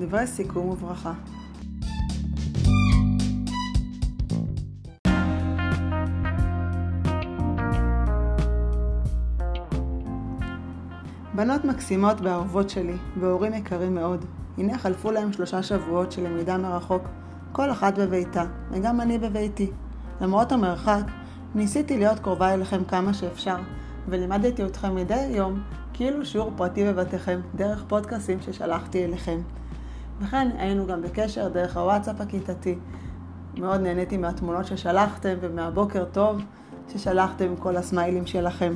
דברי סיכום וברכה. בנות מקסימות ואהובות שלי, והורים יקרים מאוד. הנה חלפו להם שלושה שבועות של למידה מרחוק, כל אחת בביתה, וגם אני בביתי. למרות המרחק, ניסיתי להיות קרובה אליכם כמה שאפשר, ולימדתי אתכם מדי יום כאילו שיעור פרטי בבתיכם, דרך פודקאסים ששלחתי אליכם. וכן, היינו גם בקשר דרך הוואטסאפ הכיתתי. מאוד נהניתי מהתמונות ששלחתם ומהבוקר טוב ששלחתם עם כל הסמיילים שלכם.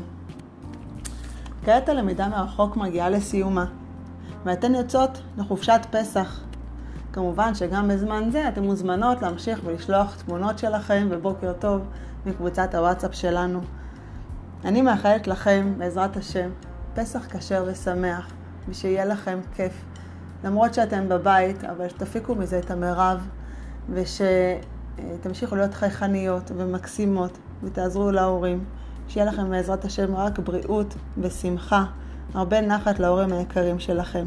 כעת הלמידה מרחוק מגיעה לסיומה, ואתן יוצאות לחופשת פסח. כמובן שגם בזמן זה אתן מוזמנות להמשיך ולשלוח תמונות שלכם ובוקר טוב מקבוצת הוואטסאפ שלנו. אני מאחלת לכם, בעזרת השם, פסח כשר ושמח, ושיהיה לכם כיף. למרות שאתן בבית, אבל שתפיקו מזה את המרב, ושתמשיכו להיות חייכניות ומקסימות, ותעזרו להורים. שיהיה לכם בעזרת השם רק בריאות ושמחה, הרבה נחת להורים היקרים שלכם.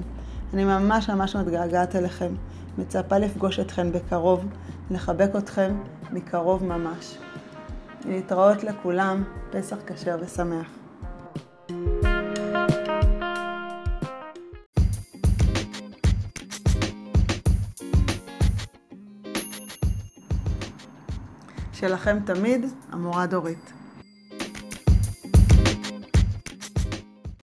אני ממש ממש מתגעגעת אליכם, מצפה לפגוש אתכם בקרוב, לחבק אתכם מקרוב ממש. להתראות לכולם, פסח כשר ושמח. שלכם תמיד, המורה דורית.